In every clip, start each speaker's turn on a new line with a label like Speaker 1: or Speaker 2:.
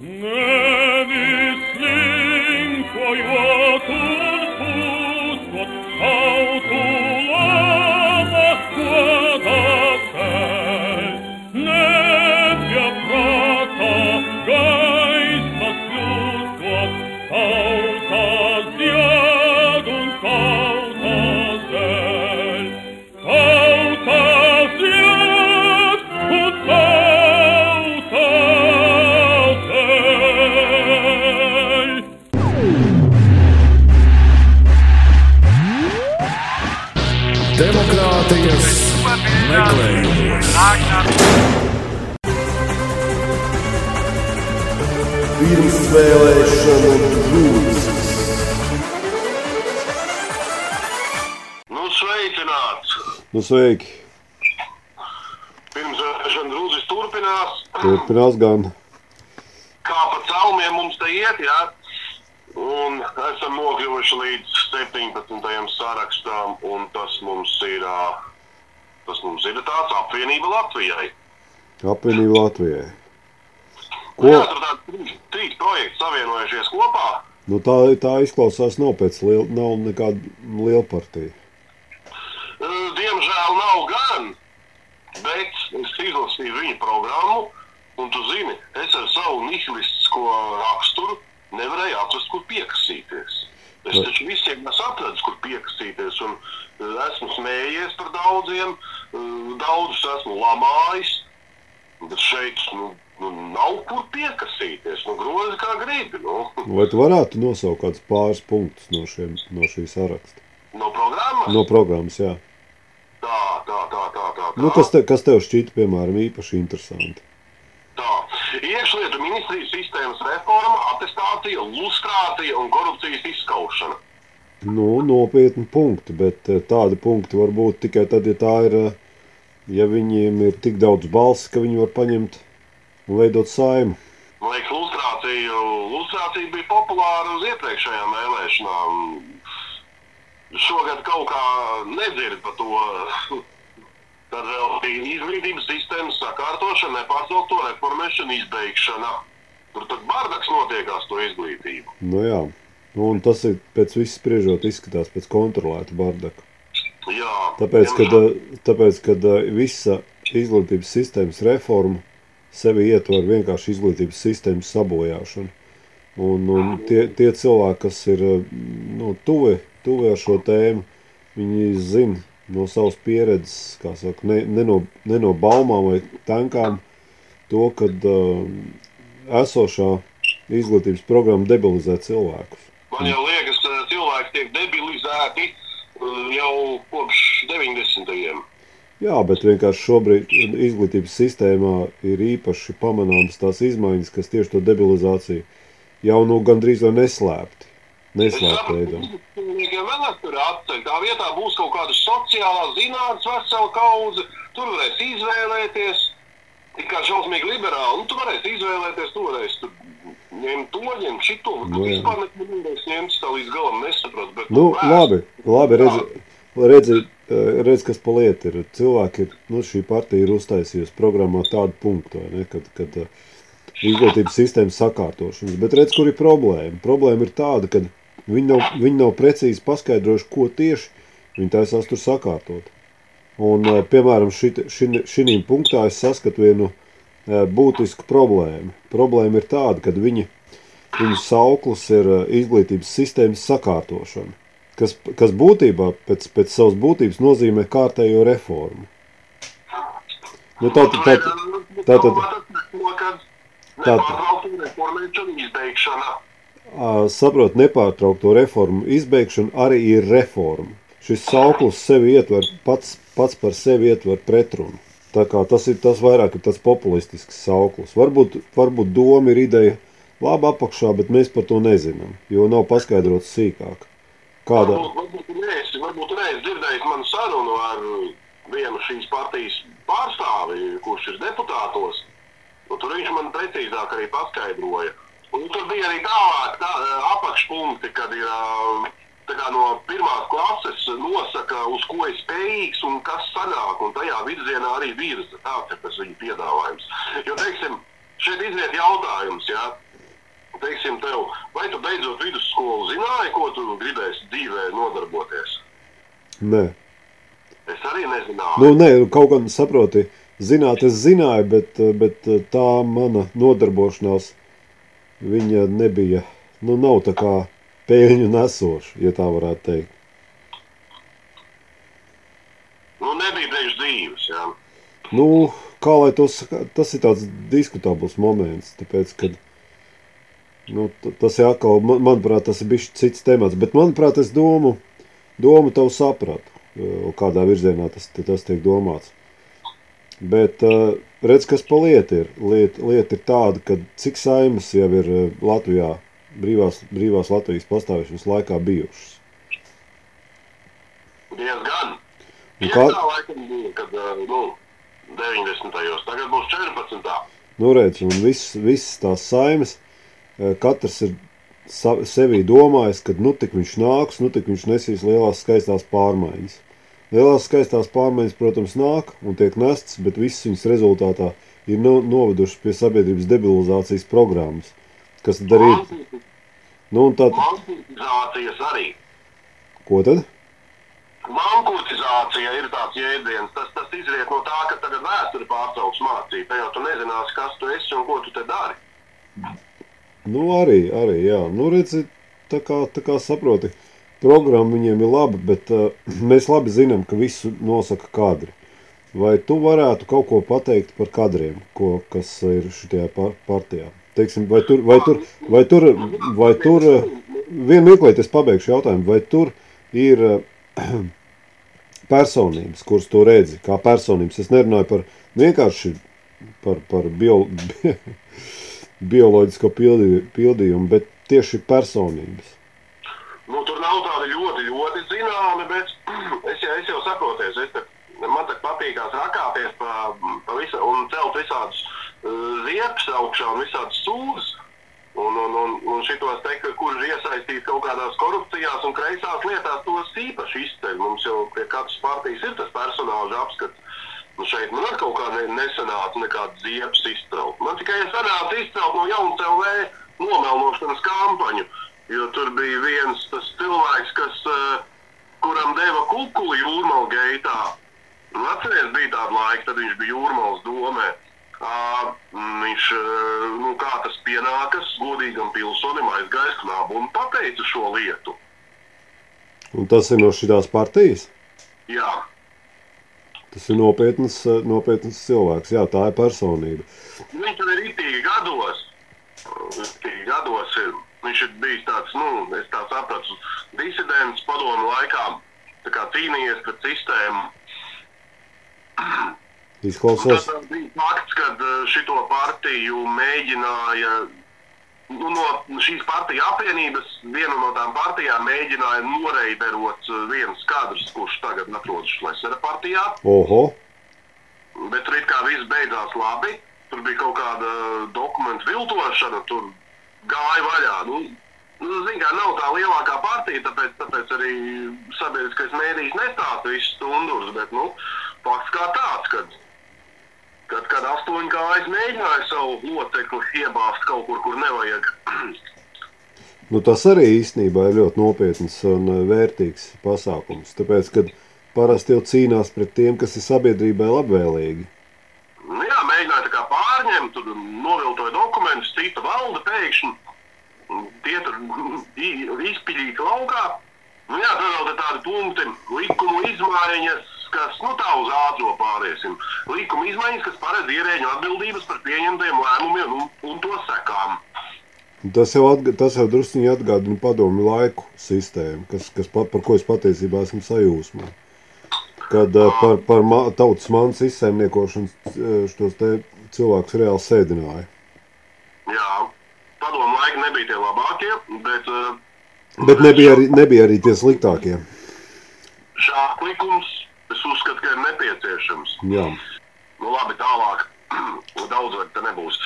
Speaker 1: No!
Speaker 2: Nu,
Speaker 1: sveiki!
Speaker 2: Pirmsvēlēšana drūzis turpinās.
Speaker 1: Turpinās gan.
Speaker 2: Kā pa caumiem mums te iet, jā? Un esam nokļuvuši līdz 17. sarakstam, un tas mums ir, ā, tas mums ir tāds apvienība Latvijai.
Speaker 1: Apvienība Latvijai.
Speaker 2: Ko?
Speaker 1: Ko?
Speaker 2: Jā, tur tādi trīs, trīs projekti savienojušies kopā.
Speaker 1: Nu, tā, tā izklausās nav pēc liela, nav nekāda liela partija.
Speaker 2: Ā, Diemžēl nav gan, bet es izlasīju viņu programmu, un tu zini, es ar savu nihilistisko raksturu nevarēju atrast, kur piekasīties. Es taču visiem atradzis, kur piekasīties, un ā, esmu smējies par daudziem, ā, daudzus esmu lamājis, bet šeit nu, nu, nav kur piekasīties. Nu, grozi kā gribi. Nu.
Speaker 1: Vai tu varētu nosaukt kādus pāris punktus no, šiem, no šī saraksta?
Speaker 2: No programmas?
Speaker 1: No programmas, jā.
Speaker 2: Tā, tā, tā, tā. tā, tā.
Speaker 1: Nu, kas, te, kas tev šķita, piemēram, īpaši interesanti?
Speaker 2: Tā. Iekšlietu ministrijas sistēmas reforma, attestācija, lustrācija un korupcijas izskaušana.
Speaker 1: Nu, nopietni punkti, bet eh, tādi punkti var būt tikai tad, ja tā ir, eh, ja viņiem ir tik daudz balss, ka viņi var paņemt un veidot saimu.
Speaker 2: Man liekas, lustrācija, lustrācija bija populāra uz iepriekšējām vēlēšanām. Šogad kaut kā nedzird par to. Tad vēl bija izglītības sistēmas sakārtošana, nepārtraukto reformēšana, izbeigšana. Tur tad bardaks notiekās to izglītību.
Speaker 1: Nu, jā. Nu, un tas ir pēc viss spriežot, izskatās pēc kontrolēta bardaka.
Speaker 2: Jā,
Speaker 1: Tāpēc, kad, tāpēc, kad eh, visa izglītības sistēmas reforma sevi ietver vienkārši izglītības sistēmas sabojāšanu. Un, un tie, tie cilvēki, kas ir eh, nu, tuvi, tuvi ar šo tēmu, viņi zina no savas pieredzes, kā saka, ne, ne, no, ne no baumām vai tankām, to, ka uh, esošā izglītības programma debilizē cilvēkus.
Speaker 2: Man jau liekas, ka cilvēki tiek debilizēti uh, jau kopš 90. gadiem.
Speaker 1: Jā, bet vienkārši šobrīd izglītības sistēmā ir īpaši pamanāmas tās izmaiņas, kas tieši to debilizāciju jau nu gandrīz vai neslēpti. Veidā.
Speaker 2: Cilvēkiem vēl tur atceļ. Tā vietā būs kaut kāda sociālā zinātnes vesela kaudze. Tur varēs izvēlēties. Tik kā šausmīgi liberāli. Nu, tu varēsi izvēlēties, tu varēsi tur ņemt to, ņemt šito.
Speaker 1: Nu,
Speaker 2: vispār neko nevarēsi ņemt tā līdz galam nesaprot. Bet,
Speaker 1: Nu,
Speaker 2: vēst-
Speaker 1: labi, labi redzi, redzi, eh, redzi, kas pa lietu ir. Cilvēki ir, nu, šī partija ir uztaisījusi programmā tādu punktu, ne, kad, kad eh, izglītības sistēmas sakārtošanas. Bet redz, kur ir problēma. Problēma ir tāda, ka viņi nav, viņi nav precīzi paskaidrojuši, ko tieši viņi taisās tur sakārtot. Un, eh, piemēram, šī punktā es saskatu vienu eh, būtisku problēmu. Problēma ir tāda, ka viņi, viņu sauklis ir eh, izglītības sistēmas sakārtošana, kas, kas būtībā pēc, pēc savas būtības nozīmē kārtējo reformu. Nu, tā, tā, tā, tā, tā, tā-
Speaker 2: Nepārtraukta reformēšana, izbeigšana.
Speaker 1: Saprot, nepārtraukto reformu izbeigšana arī ir reforma. Šis sauklis sevi ietver pats, pats par sevi ietver pretrunu. Tā kā tas ir tas vairāk ir tas populistisks sauklis. Varbūt, varbūt doma ir ideja labi apakšā, bet mēs par to nezinām, jo nav paskaidrots sīkāk. Kādā?
Speaker 2: Varbūt, varbūt, varbūt neesi dzirdējis manu sarunu ar vienu šīs partijas pārstāvi, kurš ir deputātos. Un tur viņš man precīzāk arī paskaidroja. Un tur bija arī tālāk, tā, eh, apakšpunkti, kad ir um, kā, no pirmās klases nosaka, uz ko ir spējīgs un kas sanāk. Un tajā virzienā arī virza. Tāds ir tas viņa piedāvājums. Jo, teiksim, šeit izriet jautājums, jā, teiksim, tev, vai tu beidzot vidusskolu zināji, ko tu gribēsi dzīvē nodarboties?
Speaker 1: Nē.
Speaker 2: Es arī nezināju.
Speaker 1: Nu, nē, nu, kaut kā saproti. Uh, zināt, es zināju, bet, bet tā mana nodarbošanās, viņa nebija, nu, nav tā kā pēļņu nesoša, ja tā varētu teikt.
Speaker 2: Nu, nebija priekš dzīves, jā.
Speaker 1: Nu, kā lai to saka, tas ir tāds diskutabls moments, tāpēc, kad, nu, tas ir atkal, man- manuprāt, tas ir bišķi cits temats, bet, manuprāt, es domu, domu tavu sapratu, eh, kādā virzienā tas, tas tiek domāts. Bet eh, redz, kas pa lietu ir. Lieta, lieta ir tāda, ka cik saimas jau ir eh, Latvijā, brīvās, brīvās Latvijas pastāvēšanas laikā bijušas.
Speaker 2: Diezgan.
Speaker 1: Un
Speaker 2: Kā tā laikam bija, kad, eh, nu, 90. tagad būs 14.
Speaker 1: Nu, redz, un viss, visas tās saimes, eh, katrs ir sa- sevī domājis, ka nu tik viņš nāks, nu tik viņš nesīs lielās skaistās pārmaiņas. Lielās skaistās pārmaiņas, protams, nāk un tiek nestas, bet visas viņas rezultātā ir no, novedušas pie sabiedrības debilizācijas programmas, kas tad arī ir. Nu, un tā,
Speaker 2: Mankurtizācijas arī.
Speaker 1: ko tad?
Speaker 2: Mankurtizācija ir tāds jēdziens. Tas, tas izriet no tā, ka tagad vēsture pārtrauks mācību. Jau tu nezināsi, kas tu esi un ko tu te dari.
Speaker 1: Nu, arī, arī, jā. Nu, redzi, tā kā, tā kā saproti, programma viņiem ir laba, bet uh, mēs labi zinām, ka visu nosaka kadri. Vai tu varētu kaut ko pateikt par kadriem, ko, kas ir šajā par, partijā? Teiksim, vai tur, vai tur, vai tur, vai tur, uh, vienu mirklīt es pabeigšu jautājumu, vai tur ir uh, personības, kuras tu redzi, kā personības. Es nerunāju par vienkārši par, par bio, bioloģisko pildī- pildījumu, bet tieši personības.
Speaker 2: Tur nav tādi ļoti, ļoti zināmi, bet es jau, es jau saproties. Es te, man te patīkās rakāties pa, pa visu, un celt visādus uh, ziepes augšā un visādas sūdzes. Un, un, un, un šitos te, kurš iesaistīts kaut kādās korupcijās un kreisās lietās, tos īpaši izceļ. Mums jau pie katras partijas ir tas personāžu apskats. Nu šeit man ar kaut kā ne, nesanāca nekādas ziepes izcelt. Man tikai sanāca izcelt no jaunas LV nomelnošanas kampaņu. Jo tur bija viens tas cilvēks, kas, eh, kuram deva kukuli jūrmālu geitā. Nu, Atcerieties, bija tāda laika, tad viņš bija jūrmālas domē. Ā, Viņš, eh, nu, kā tas pienākas, godīgam pilsonim aizgāja knābu un pateica šo lietu.
Speaker 1: Un tas ir no šīs partijas.
Speaker 2: Jā,
Speaker 1: Tas ir nopietns, eh, nopietns cilvēks. Jā, tā ir personība.
Speaker 2: Viņš tur ir itīgi gados. Itīgi gados ir. Viņš ir bijis tāds, nu, es tā sapratu, disidents padomu laikā, tā kā cīnījies pret sistēmu.
Speaker 1: Izklausās,
Speaker 2: Tas bija fakts, ka šito partiju mēģināja, nu, no šīs partiju apvienības, viena no tām partijām mēģināja noreiberot eh, viens kadrs, kurš tagad atrodas Šlesera partijā.
Speaker 1: oho,
Speaker 2: Bet tur it kā viss beidzās labi. Tur bija kaut kāda dokumentu viltošana, tur gāja vaļā. Nu, nu, Ziniet, kā nav tā lielākā partija, tāpēc, tāpēc arī sabiedriskais mēdījis nestāsta visus stundus. Bet nu, fakts kā tāds, kad, kad, kad astoņi kājas mēģināja savu locekli iebāzt kaut kur, kur nevajag.
Speaker 1: nu, tas arī īstenībā ir ļoti nopietns un eh, vērtīgs pasākums. Tāpēc, kad parasti jau cīnās pret tiem, kas ir sabiedrībai labvēlīgi.
Speaker 2: Nu, jā, mēģināja pārņemt, tur noviltoja dokumentus, cita valde pēkšņi. Tie tur izpildīti laukā. Nu, jā, tur vēl tādi punkti, likumu izmaiņas, kas, nu tā uz ātro pāriesim. Likuma izmaiņas, kas paredz ierēģu atbildības par pieņemtajiem lēmumiem un, un to sekām.
Speaker 1: Tas jau, atga, tas jau druskuļi atgādina padomu laiku sistēmu, kas, kas pa, par ko es patiesībā esmu sajūsmā. Kad uh, par, par ma, tautas manas izsaimniekošanu uh, šos cilvēkus reāli sēdināja.
Speaker 2: Jā, padomu laiki nebija tie labākie, bet uh,
Speaker 1: Bet nebija arī, nebija arī tie sliktākie.
Speaker 2: šāds likums es uzskatu, ka ir nepieciešams.
Speaker 1: Jā.
Speaker 2: Nu, labi, tālāk. Daudz vairs te nebūs.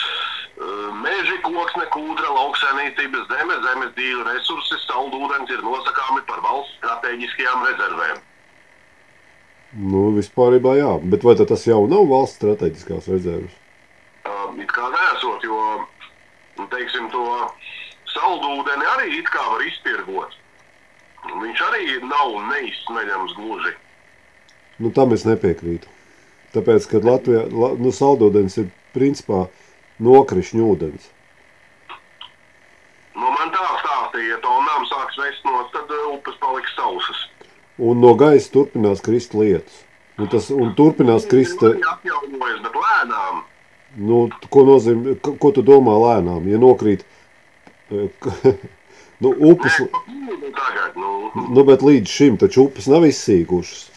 Speaker 2: Meži, koksne, kūdra, lauksaimniecības zeme, zemes dzīve resursi, saldūdens ir nosakāmi par valsts strateģiskajām rezervēm.
Speaker 1: Nu, vispārībā jā. Bet vai tas jau nav valsts strateģiskās rezerves?
Speaker 2: Uh, It kā nesot, jo, nu, teiksim, to saldūdeni arī it kā var iztirgot. Viņš arī nav neizsmeļams gluži.
Speaker 1: Nu, tam es nepiekrītu. Tāpēc, kad Latvijā la, nu, saldūdens ir principā nokrišņu ūdens.
Speaker 2: Nu, man tā stāstīja, ja to nām sāks vest no, tad uh, upes paliks sausas.
Speaker 1: Un no gaisa turpinās krist lietus. Un, tas, un turpinās krist.
Speaker 2: Viņi atjaunojas, bet lēnām.
Speaker 1: Nu, ko nozīmē, ko, ko tu domā lēnām? Ja nokrīt, eh, nu, upes,
Speaker 2: Nē, pūdu tagad, nu,
Speaker 1: nu, bet līdz šim taču upes nav izsīkušas.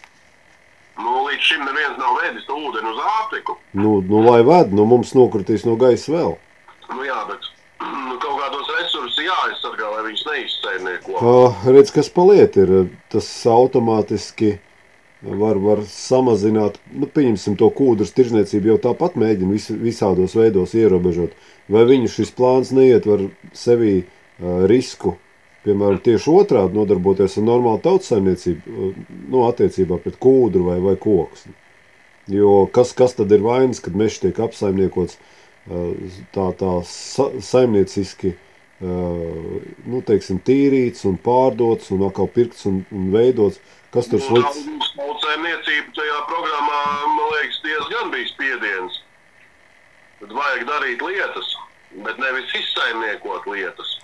Speaker 2: Līdz šim neviens nav vedis to ūdeni uz Āfriku.
Speaker 1: Nu, nu, lai ved, nu, mums nokritīs no gaisa vēl.
Speaker 2: Nu, jā, bet nu, kaut kādos resursus jāaizsargā, lai viņus neizsaimnieko.
Speaker 1: Uh, redz, kas paliek, ir tas automātiski var, var samazināt, nu, pieņemsim to kūdras tirzniecību, jau tāpat mēģina vis, visādos veidos ierobežot. Vai viņu šis plāns neietver sevī uh, risku, piemēram, tieši otrādi nodarboties ar normālu tautsaimniecību, uh, nu, attiecībā pret kūdru vai, vai koksni. Jo kas, kas tad ir vainas, kad mežs tiek apsaimniekots uh, tā, tā sa, saimnieciski, uh, nu, teiksim, tīrīts un pārdots un atkal pirkts un, un veidots? Kas tur slikts?
Speaker 2: Tautsēmniecība tajā programmā, man liekas, diezgan bija spiediens. Tad vajag darīt lietas, bet nevis izsaimniekot lietas.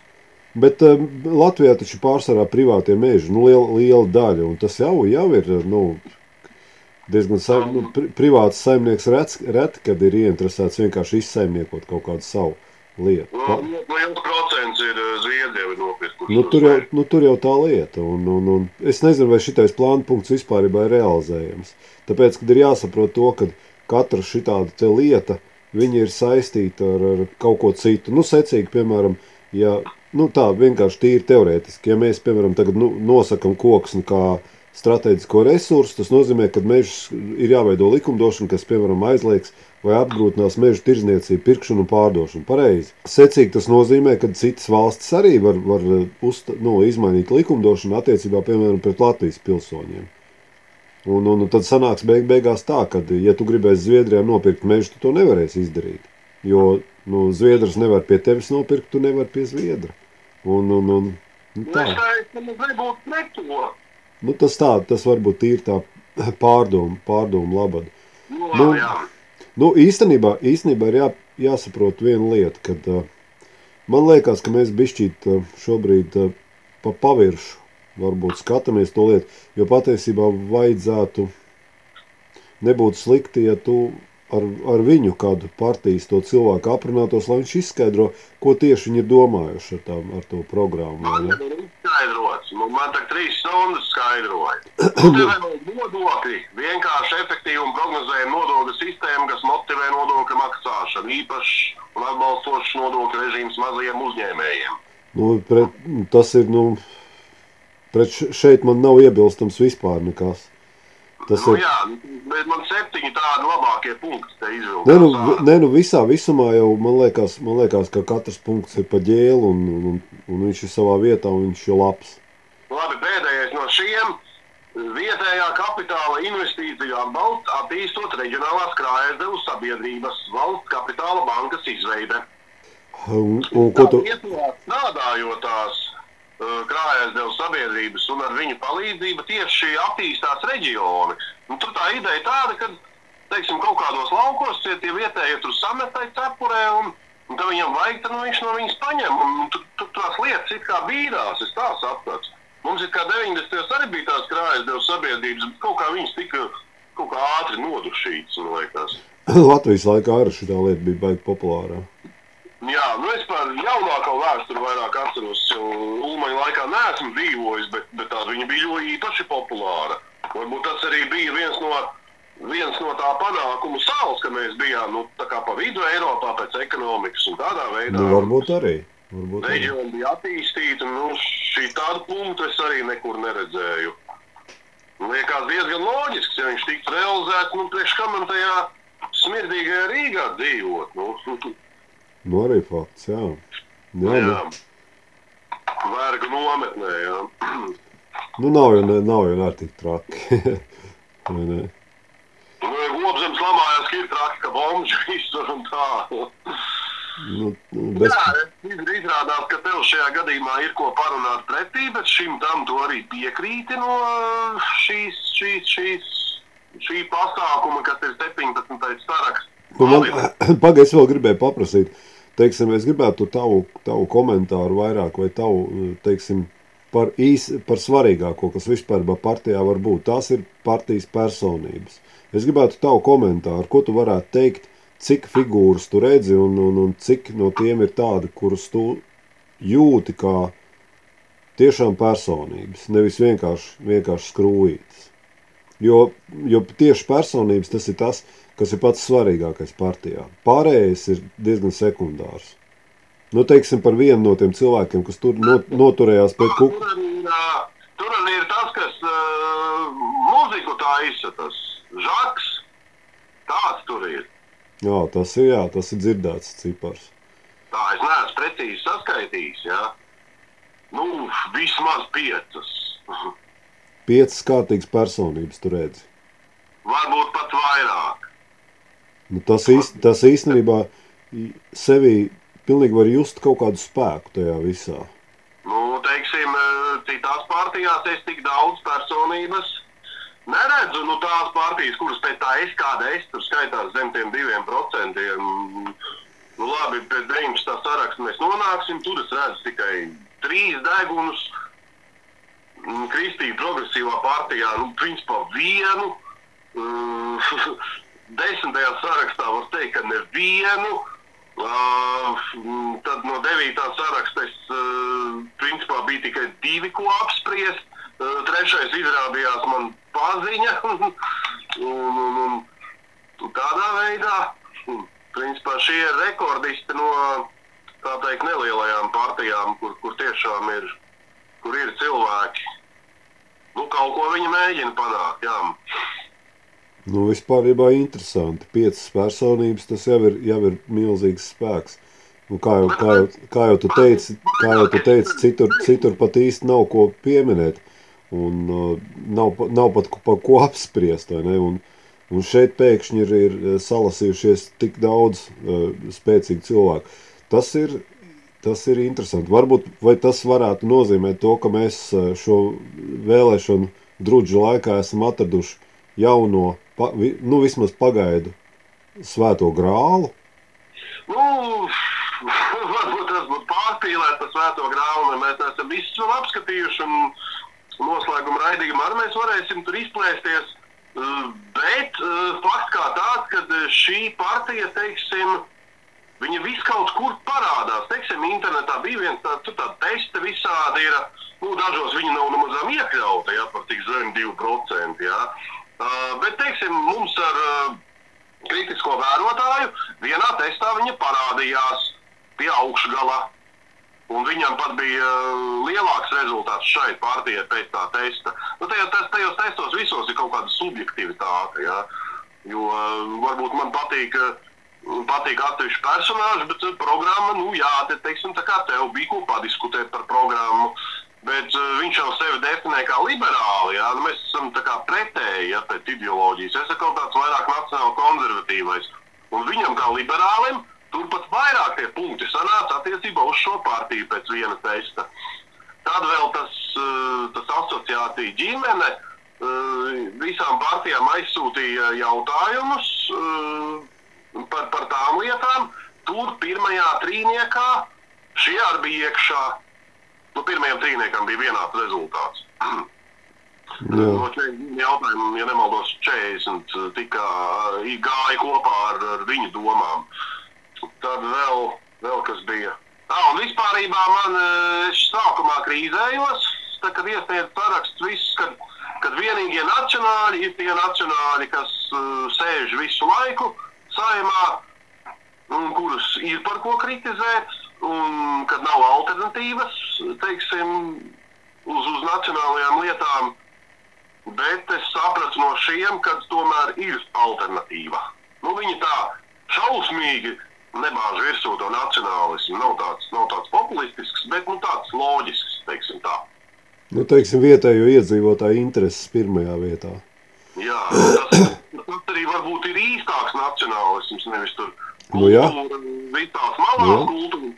Speaker 1: Bet um, Latvijā taču pārsvarā privātie meži, nu, liela, liela daļa, un tas jau, jau ir, nu, diezgan saim, nu, pri, privāts saimnieks reti, kad ir ieinteresēts vienkārši izsaimniekot kaut kādu savu lietu.
Speaker 2: Nu, liels procents ir eh, Zviedrija nopirkuši.
Speaker 1: nu, tur, jau, nu, tur jau tā lieta, un, un, un es nezinu, vai šitais plāna punkts vispār ir realizējams. Tāpēc, kad ir jāsaprot to, ka katra šitāda te lieta, viņa ir saistīta ar, ar kaut ko citu. Nu, secīgi, piemēram, ja, nu tā vienkārši tīri teorētiski, ja mēs, piemēram, tagad nu, nosakam koksni kā strateģisko resursu, tas nozīmē, ka mežs ir jāveido likumdošana, kas, piemēram, aizliegs vai apgrūtinās meža tirzniecību, pirkšanu un pārdošanu. Pareizi. Secīgi tas nozīmē, ka citas valstis arī var, var uzta, nu, izmainīt likumdošanu attiecībā, piemēram, pret Latvijas pilsoņiem. Un, un, un tad sanāks beig, beigās tā, ka, ja tu gribēsi Zviedrijā nopirkt mežu, tu to nevarēsi izdarīt. Jo nu, Zviedrs nevar pie tevis nopirkt, tu nevari pie Zviedra. Un, un, un, un
Speaker 2: Nu,
Speaker 1: tā. Nu, tas tā, tas varbūt ir tā pārdomu, pārdomu labad.
Speaker 2: Nu,
Speaker 1: Nu,
Speaker 2: jā.
Speaker 1: Nu, īstenībā, īstenībā ir jā, jāsaprot viena lieta, kad uh, man liekas, ka mēs bišķīt uh, šobrīd uh, pa paviršu varbūt skatāmies to lietu, jo patiesībā vajadzētu nebūt slikti, ja tu ar, ar viņu kādu partijas to cilvēku aprunātos, lai viņš izskaidro, ko tieši viņi ir domājuši ar, tām, ar to programmu.
Speaker 2: Man
Speaker 1: ne?
Speaker 2: ir izskaidrots. Nu, Man tā trīs stundas skaidroja. Nodokļi, vienkārši efektīvi un prognozējama nodokļu sistēma, kas motivē nodokļu maksāšanu, īpašs un atbalstošs nodokļu režīms mazajiem uzņēmējiem.
Speaker 1: Nu, pret, tas ir, nu, pret šeit man nav iebilstams vispār nekas. Tas
Speaker 2: Nu,
Speaker 1: ir,
Speaker 2: jā, bet man septiņi tādi labākie punkti te izvilkās.
Speaker 1: ne, nu, ne, nu visā visumā jau man liekas, man liekas, ka katrs punkts ir pa ģēlu un, un, un, un viņš ir savā vietā un viņš ir labs.
Speaker 2: Labi, pēdējais no šiem. Vietējā kapitāla investīcija atbalsts attīstot reģionālās krājasdevu sabiedrības valsts kapitāla bankas izveide.
Speaker 1: Un, un ko tu,
Speaker 2: Lietuvā strādājotās uh, krājasdevu sabiedrības un ar viņu palīdzību tieši attīstās reģioni. Un tur tā ideja tāda, ka teiksim, kaut kādos laukos tie, tie vietējie tur sametai cepurē un, un tad viņam vajag, tad nu, viņš no viņas paņem. Un, tur, tur tās lietas it kā bīdās, es tā sapratu. Mums ir kā 90. arī bija tās krājasdevu sabiedrības, bet kaut kā viņas tika kaut kā ātri nodušītas, man liekas.
Speaker 1: Latvijas laikā arī šī lieta bija baigi populārā.
Speaker 2: Jā, nu es par jaunāko vēsturi vairāk atceros. Ulmaņa laikā neesmu dzīvojis, bet, bet tā viņa bija ļoti īpaši populāra. Varbūt tas arī bija viens no, viens no tā panākumu sāls, ka mēs bijām nu, pa vidu Eiropā pēc ekonomikas un tādā veidā.
Speaker 1: Nu, varbūt arī. Varbūt arī.
Speaker 2: Reģioni bija attīstīti, un nu, šī tāda punkta es arī nekur neredzēju. Liekas diezgan loģisks, ja viņš tiktu realizēts, nu, priekš kam man tajā smirdīgajā Rīgā dzīvot. Nu,
Speaker 1: Nu, arī fakts, jā. Jā,
Speaker 2: jā.
Speaker 1: nu,
Speaker 2: Vergu nometnē, jā.
Speaker 1: nu nav jau, ne, nav jau arī tik traki. Vai ne?
Speaker 2: Nu, Lopzems lamājās, ka ir traki, ka bomži iztur un tā.
Speaker 1: nu, nu, bez,
Speaker 2: Jā, iz- izrādās, ka tev šajā gadījumā ir ko parunāt pretī, bet šim tam tu arī piekrīti no šīs, šīs, šīs, šī pasākuma, kas ir 17. saraksts.
Speaker 1: Nu, man, pagaid, es vēl gribēju paprasīt, teiksim, es gribētu tavu, tavu komentāru vairāk vai tavu, teiksim, par, īs, par svarīgāko, kas vispār partijā var būt. Tās ir partijas personības. Es gribētu tavu komentāru, ko tu varētu teikt, cik figūras tu redzi un, un, un cik no tiem ir tādi, kurus tu jūti kā tiešām personības, nevis vienkārši, vienkārši skrūvītas. Jo, jo tieši personības tas ir tas, kas ir pats svarīgākais partijā. Pārējais ir diezgan sekundārs. Nu, teiksim par vienu no tiem cilvēkiem, kas tur not, noturējās pret kuku.
Speaker 2: Tur arī ir tas, kas uh, mūziku tā izsatās. Žaks, tāds tur ir.
Speaker 1: Jā, tas ir, jā, tas ir dzirdēts cipars.
Speaker 2: Tā, es neesmu precīzi saskaitījis, jā. Nu, vismaz piecas.
Speaker 1: Piecas kārtīgas personības tu redzi.
Speaker 2: Varbūt pat vairāk.
Speaker 1: Nu, tas, īst, tas īstenībā sevi pilnīgi var just kaut kādu spēku tajā visā.
Speaker 2: Nu, teiksim, citās partijās es tik daudz personības neredzu. Nu, tās partijas, kuras pēc tā es kāda es tur skaitās zem tiem diviem procentiem. Nu, labi, pēc 19. saraksta mēs nonāksim. Tur es redzu tikai trīs degunus. Kristīna progresīvā partijā, nu, principā vienu. Desmitajā sarakstā var teikt, ka nevienu. Uh, tad no 9. saraksta es, uh, principā bija tikai divi, ko apspriest. Uh, trešais izrādījās man paziņa. un, un, un, tādā veidā, principā šie rekordisti no tā teikt nelielajām partijām, kur, kur tiešām ir, kur ir cilvēki. Nu, kaut ko viņi mēģina panākt, jā.
Speaker 1: Nu, vispār ir interesanti. Piecas personības tas jau ir, jau ir milzīgs spēks. Nu, kā, jau, kā, jau, kā jau tu teici, kā jau tu teici citur, citur pat īsti nav ko pieminēt. Un uh, nav, nav pat par ko apspriest. Un, un šeit pēkšņi ir, ir salasījušies tik daudz uh, spēcīgu cilvēku. Tas ir, tas ir interesanti. Varbūt tas varētu nozīmēt to, ka mēs uh, šo vēlēšanu drudžu laikā esam atraduši jauno pa, nu, vismaz pagaidu svēto grālu?
Speaker 2: Nu, varbūt tas būtu pārspīlēt par svēto grālu, mēs esam visus vēl apskatījuši un noslēguma raidījumā arī mēs varēsim tur izplēsties. Bet fakts kā tāds, ka šī partija, teiksim, viņa vis kaut kur parādās. Teiksim, internetā bija viens tāds, tāda testa visādi ir, nu, dažos viņi nav nemazām iekļauti, ja, par tik zem 2%, ja. Uh, bet, teiksim, mums ar uh, kritisko vērotāju vienā testā viņa parādījās pie augšgala. Un viņam pat bija uh, lielāks rezultāts šai partijai pēc tā testa. Nu, tajos, tajos testos visos ir kaut kāda subjektivitāte. Ja? Jo varbūt man patīk, patīk atsevišķi personāži, bet programma, nu jā, te, teiksim, tā kā tev bija ko padiskutēt par programmu. Bet uh, viņš jau sevi definē kā liberāli. Jā? Nu, mēs esam pretēji ja, pēc ideoloģijas. Es esmu kaut kāds vairāk nacionāli konservatīvais. Un viņam kā liberālim turpat vairāk tie punkti sanāca attiecībā uz šo partiju pēc viena testa. Tad vēl tas, uh, tas asociācija ģimene uh, visām partijām aizsūtīja jautājumus uh, par, par tām lietām. Tur pirmajā trīniekā šie arī bija iekšā. Nu, pirmajam trīniekam bija vienāds rezultāts. Jā. No jautājumiem, ja nemaldos, 40 tika gāja kopā ar, ar viņu domām. Tad vēl, vēl kas bija. Ah, un vispārībā man sākumā krīzējos, tad, kad iesniedzu sarakstu visus, kad, kad vienīgie nacionāļi ir tie nacionāļi, kas uh, sēž visu laiku saimā, un kurus ir par ko kritizēt un kad nav alternatīvas, teiksim, uz, uz nacionālajām lietām. Bet es sapratu no šiem, ka tomēr ir alternatīva. Nu, viņi tā šausmīgi nebāž virsū to nacionālismu. Nav tāds, nav tāds populistisks, bet nu, tāds loģisks, teiksim tā.
Speaker 1: Nu, teiksim, vietējo iedzīvotāju intereses pirmajā vietā.
Speaker 2: Jā, tas, tas arī varbūt ir īstāks nacionālisms, nevis tur
Speaker 1: Nu, jā. Jā.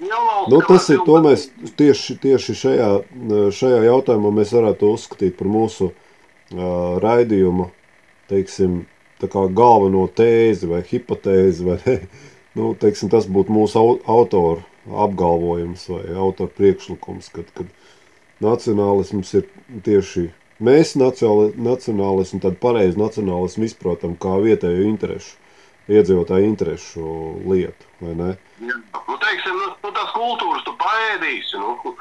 Speaker 2: lielvalstīs
Speaker 1: Nu, tas ir to mēs tieši, tieši šajā, šajā jautājumā mēs varētu uzskatīt par mūsu uh, raidījumu, teiksim, tā kā galveno tēzi vai hipotēzi, vai ne? Nu, teiksim, tas būtu mūsu autora apgalvojums vai autora priekšlikums, kad, kad nacionālisms ir tieši mēs nacionālismu, tad pareizi nacionālismu izprotam kā vietējo interešu, iedzīvotāju interešu lietu, vai ne?
Speaker 2: Jā. Nu, teiksim, nu, nu, tās kultūras tu paēdīsi, nu,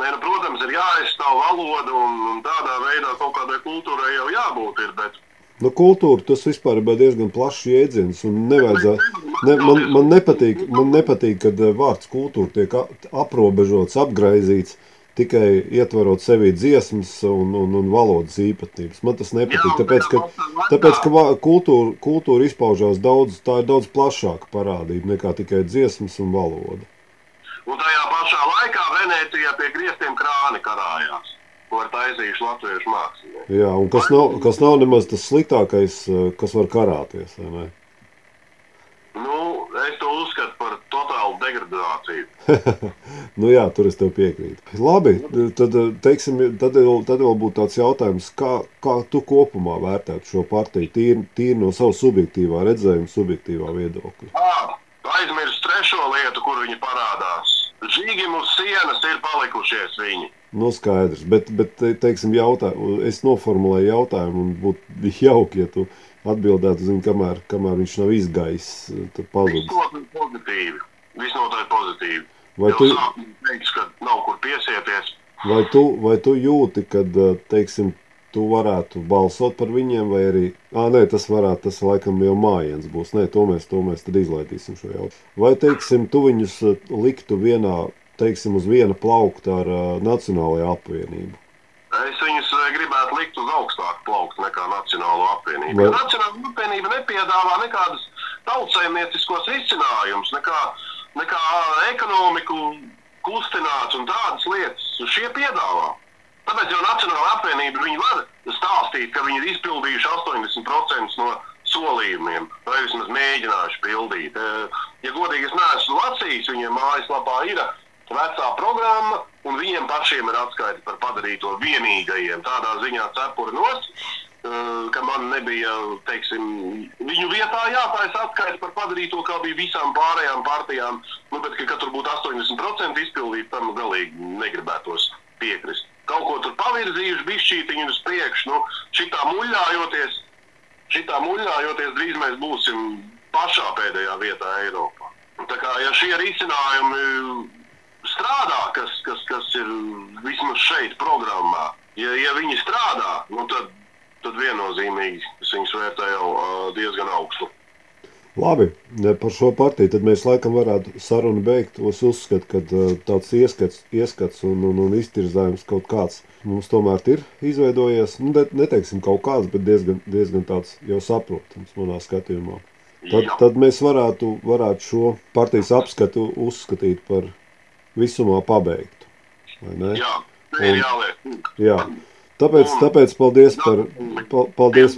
Speaker 2: Nē, nu, protams, ir jāaizstāv valoda un, un tādā veidā kaut kādai kultūrai jau jābūt. Ir, bet
Speaker 1: Nu, kultūra tas vispār ir diezgan plašs jēdziens. Ne, man, man nepatīk, man nepatīk, kad eh, vārds kultūra tiek aprobežots, apgaizīts tikai ietverot sevī dziesmas un, un, un valodas īpatnības. Man tas nepatīk. Tāpēc, ka, tāpēc, ka kultūra, kultūra izpaužās daudz, tā ir daudz plašāka parādība nekā tikai dziesmas un valoda.
Speaker 2: Un tajā pašā laikā Venecijā pie grieztiem krāni karājās ko ir taisījuši latviešu mākslinieki.
Speaker 1: Jā, un kas nav, kas nav nemaz tas sliktākais, eh, kas var karāties.
Speaker 2: Nu, degradāciju.
Speaker 1: nu, jā, tur es tev piekrītu. Labi, tad, teiksim, tad, vēl, tad vēl būtu tāds jautājums, kā, kā tu kopumā vērtētu šo partiju, tīri, tīri no savu subjektīvā redzējuma, subjektīvā viedokļa?
Speaker 2: Aizmirst trešo lietu, kur viņi parādās. Žīgim uz sienas ir palikušies viņi.
Speaker 1: Nu, skaidrs, bet, bet teiksim, jautā, es noformulēju jautājumu, un būtu jauki, ja tu atbildētu, zin, kamēr, kamēr viņš nav. Tad pazudis.
Speaker 2: Visnotaļ pozitīvi. Visnotaļ pozitīvi. Vai tu teiks, ka nav kur piesieties?
Speaker 1: Vai tu, vai tu jūti, kad, teiksim, tu varētu balsot par viņiem, vai arī, ah, nē, tas varētu, tas laikam jau mājiens būs, nē, to mēs, to mēs tad izlaidīsim šo jautājumu. Vai, teiksim, tu viņus liktu vienā teiksim, uz viena plaukta ar uh, Nacionālajā apvienību?
Speaker 2: Es viņus gribētu likt uz augstāku plauktu nekā Nacionālo apvienību. Vai... Nacionāla apvienība nepiedāvā nekādus tautsēmnieciskos risinājumus, nekā, nekā ekonomiku kustināt un tādas lietas. Šie piedāvā. Tāpēc jau Nacionāla apvienība viņi var stāstīt, ka viņi ir izpildījuši 80% no solījumiem, vai vismaz mēģinājuši pildīt. Ja godīgi es neesmu lasījis, viņiem mājaslapā ir vecā programma, un viņiem pašiem ir atskaita par padarīto vienīgajiem. Tādā ziņā cepuri nost, ka man nebija, teiksim, viņu vietā jātaisa atskaita par padarīto, kā bija visām pārējām partijām, nu, bet ka, ka tur būtu 80% izpildīt, tam galīgi negribētos piekrist. Kaut ko tur pavirzījuši, bišķītiņu uz priekšu, nu, šitā muļājoties, šitā muļājoties, drīz mēs būsim pašā pēdējā vietā Eiropā. Tā kā, ja šie risinājumi strādā, kas, kas, kas ir vismaz šeit programmā. Ja, ja viņi strādā, nu tad, tad viennozīmīgi es viņus vērtēju diezgan augstu.
Speaker 1: Labi, par šo partiju tad mēs laikam varētu sarunu beigt. Es uzskatu, ka tāds ieskats, ieskats un, un, un iztirzājums kaut kāds mums tomēr ir izveidojies. Nu, ne, neteiksim kaut kāds, bet diezgan, diezgan tāds jau saprotams manā skatījumā. Tad, Jā. tad mēs varētu, varētu šo partijas apskatu uzskatīt par visumā pabeigtu.
Speaker 2: Jā, tā ir jāliek.
Speaker 1: Jā. Tāpēc, un, tāpēc paldies par. Paldies.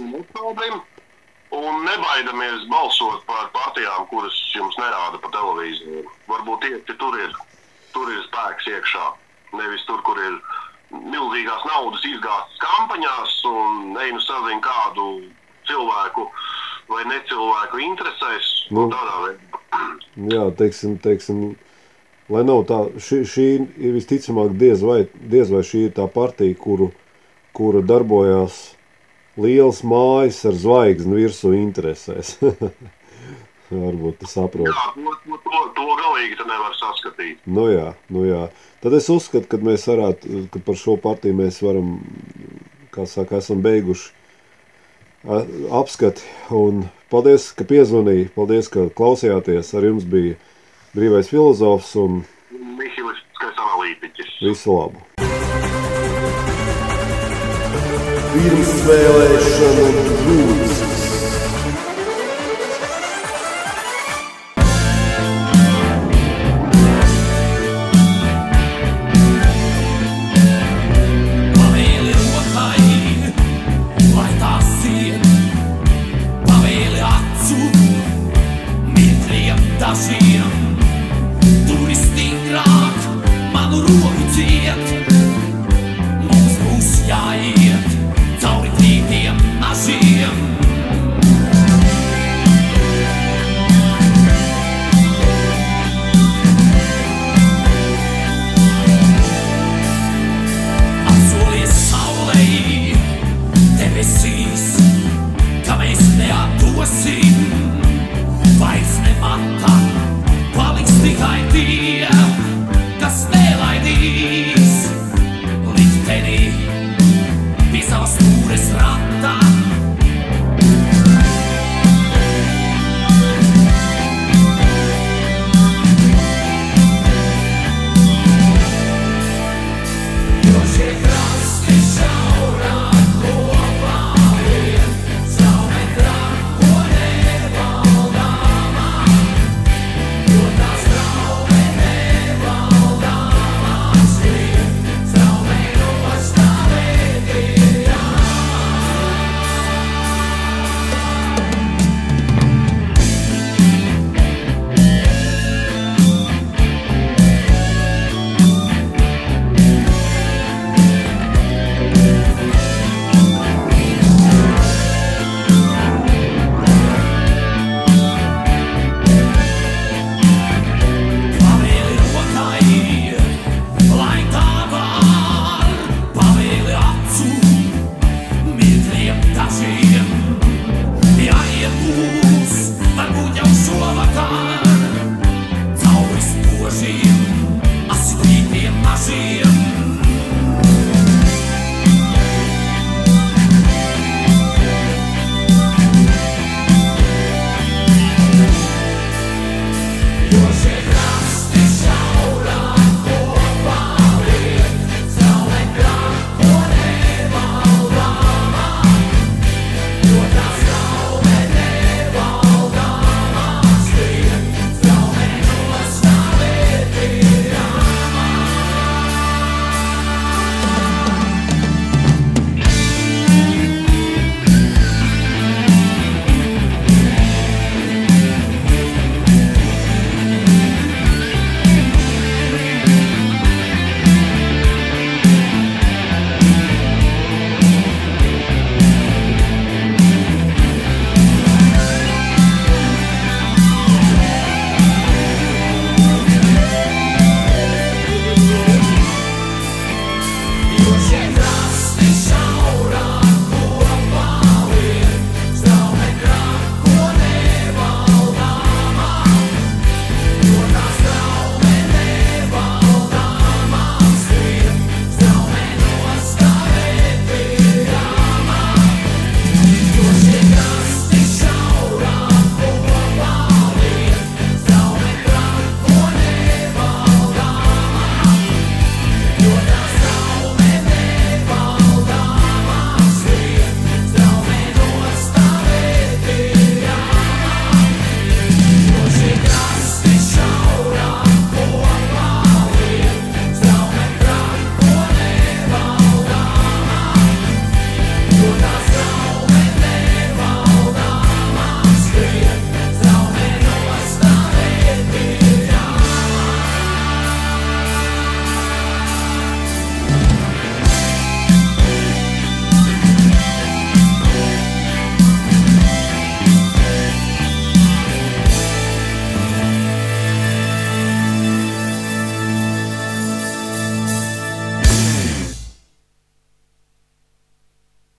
Speaker 2: Un nebaidamies balsot par partijām, kuras jums nerāda pa televīziju. Varbūt tieši tur ir, tur ir spēks iekšā. Nevis tur, kur ir milzīgās naudas izgāztas kampaņās un neinu sazina kādu cilvēku vai necilvēku interesēs. Nu.
Speaker 1: Jā, teiksim, teiksim lai nav tā, šī, šī ir visticamāk diez vai, diez vai šī ir tā partija, kuru, kura darbojās liels mājas ar zvaigzni virsū interesēs. Varbūt tas saprot.
Speaker 2: Jā, to, to, to galīgi te nevar saskatīt.
Speaker 1: Nu jā, nu jā. Tad es uzskatu, ka mēs varētu, ka par šo partiju mēs varam, kā saka, esam beiguši apskati. Un paldies, ka piezvanīja, paldies, ka klausījāties. Ar jums bija brīvais filozofs un
Speaker 2: Mihiliskais analītiķis.
Speaker 1: Visu labu! Infestation of Roots
Speaker 3: Musik rein.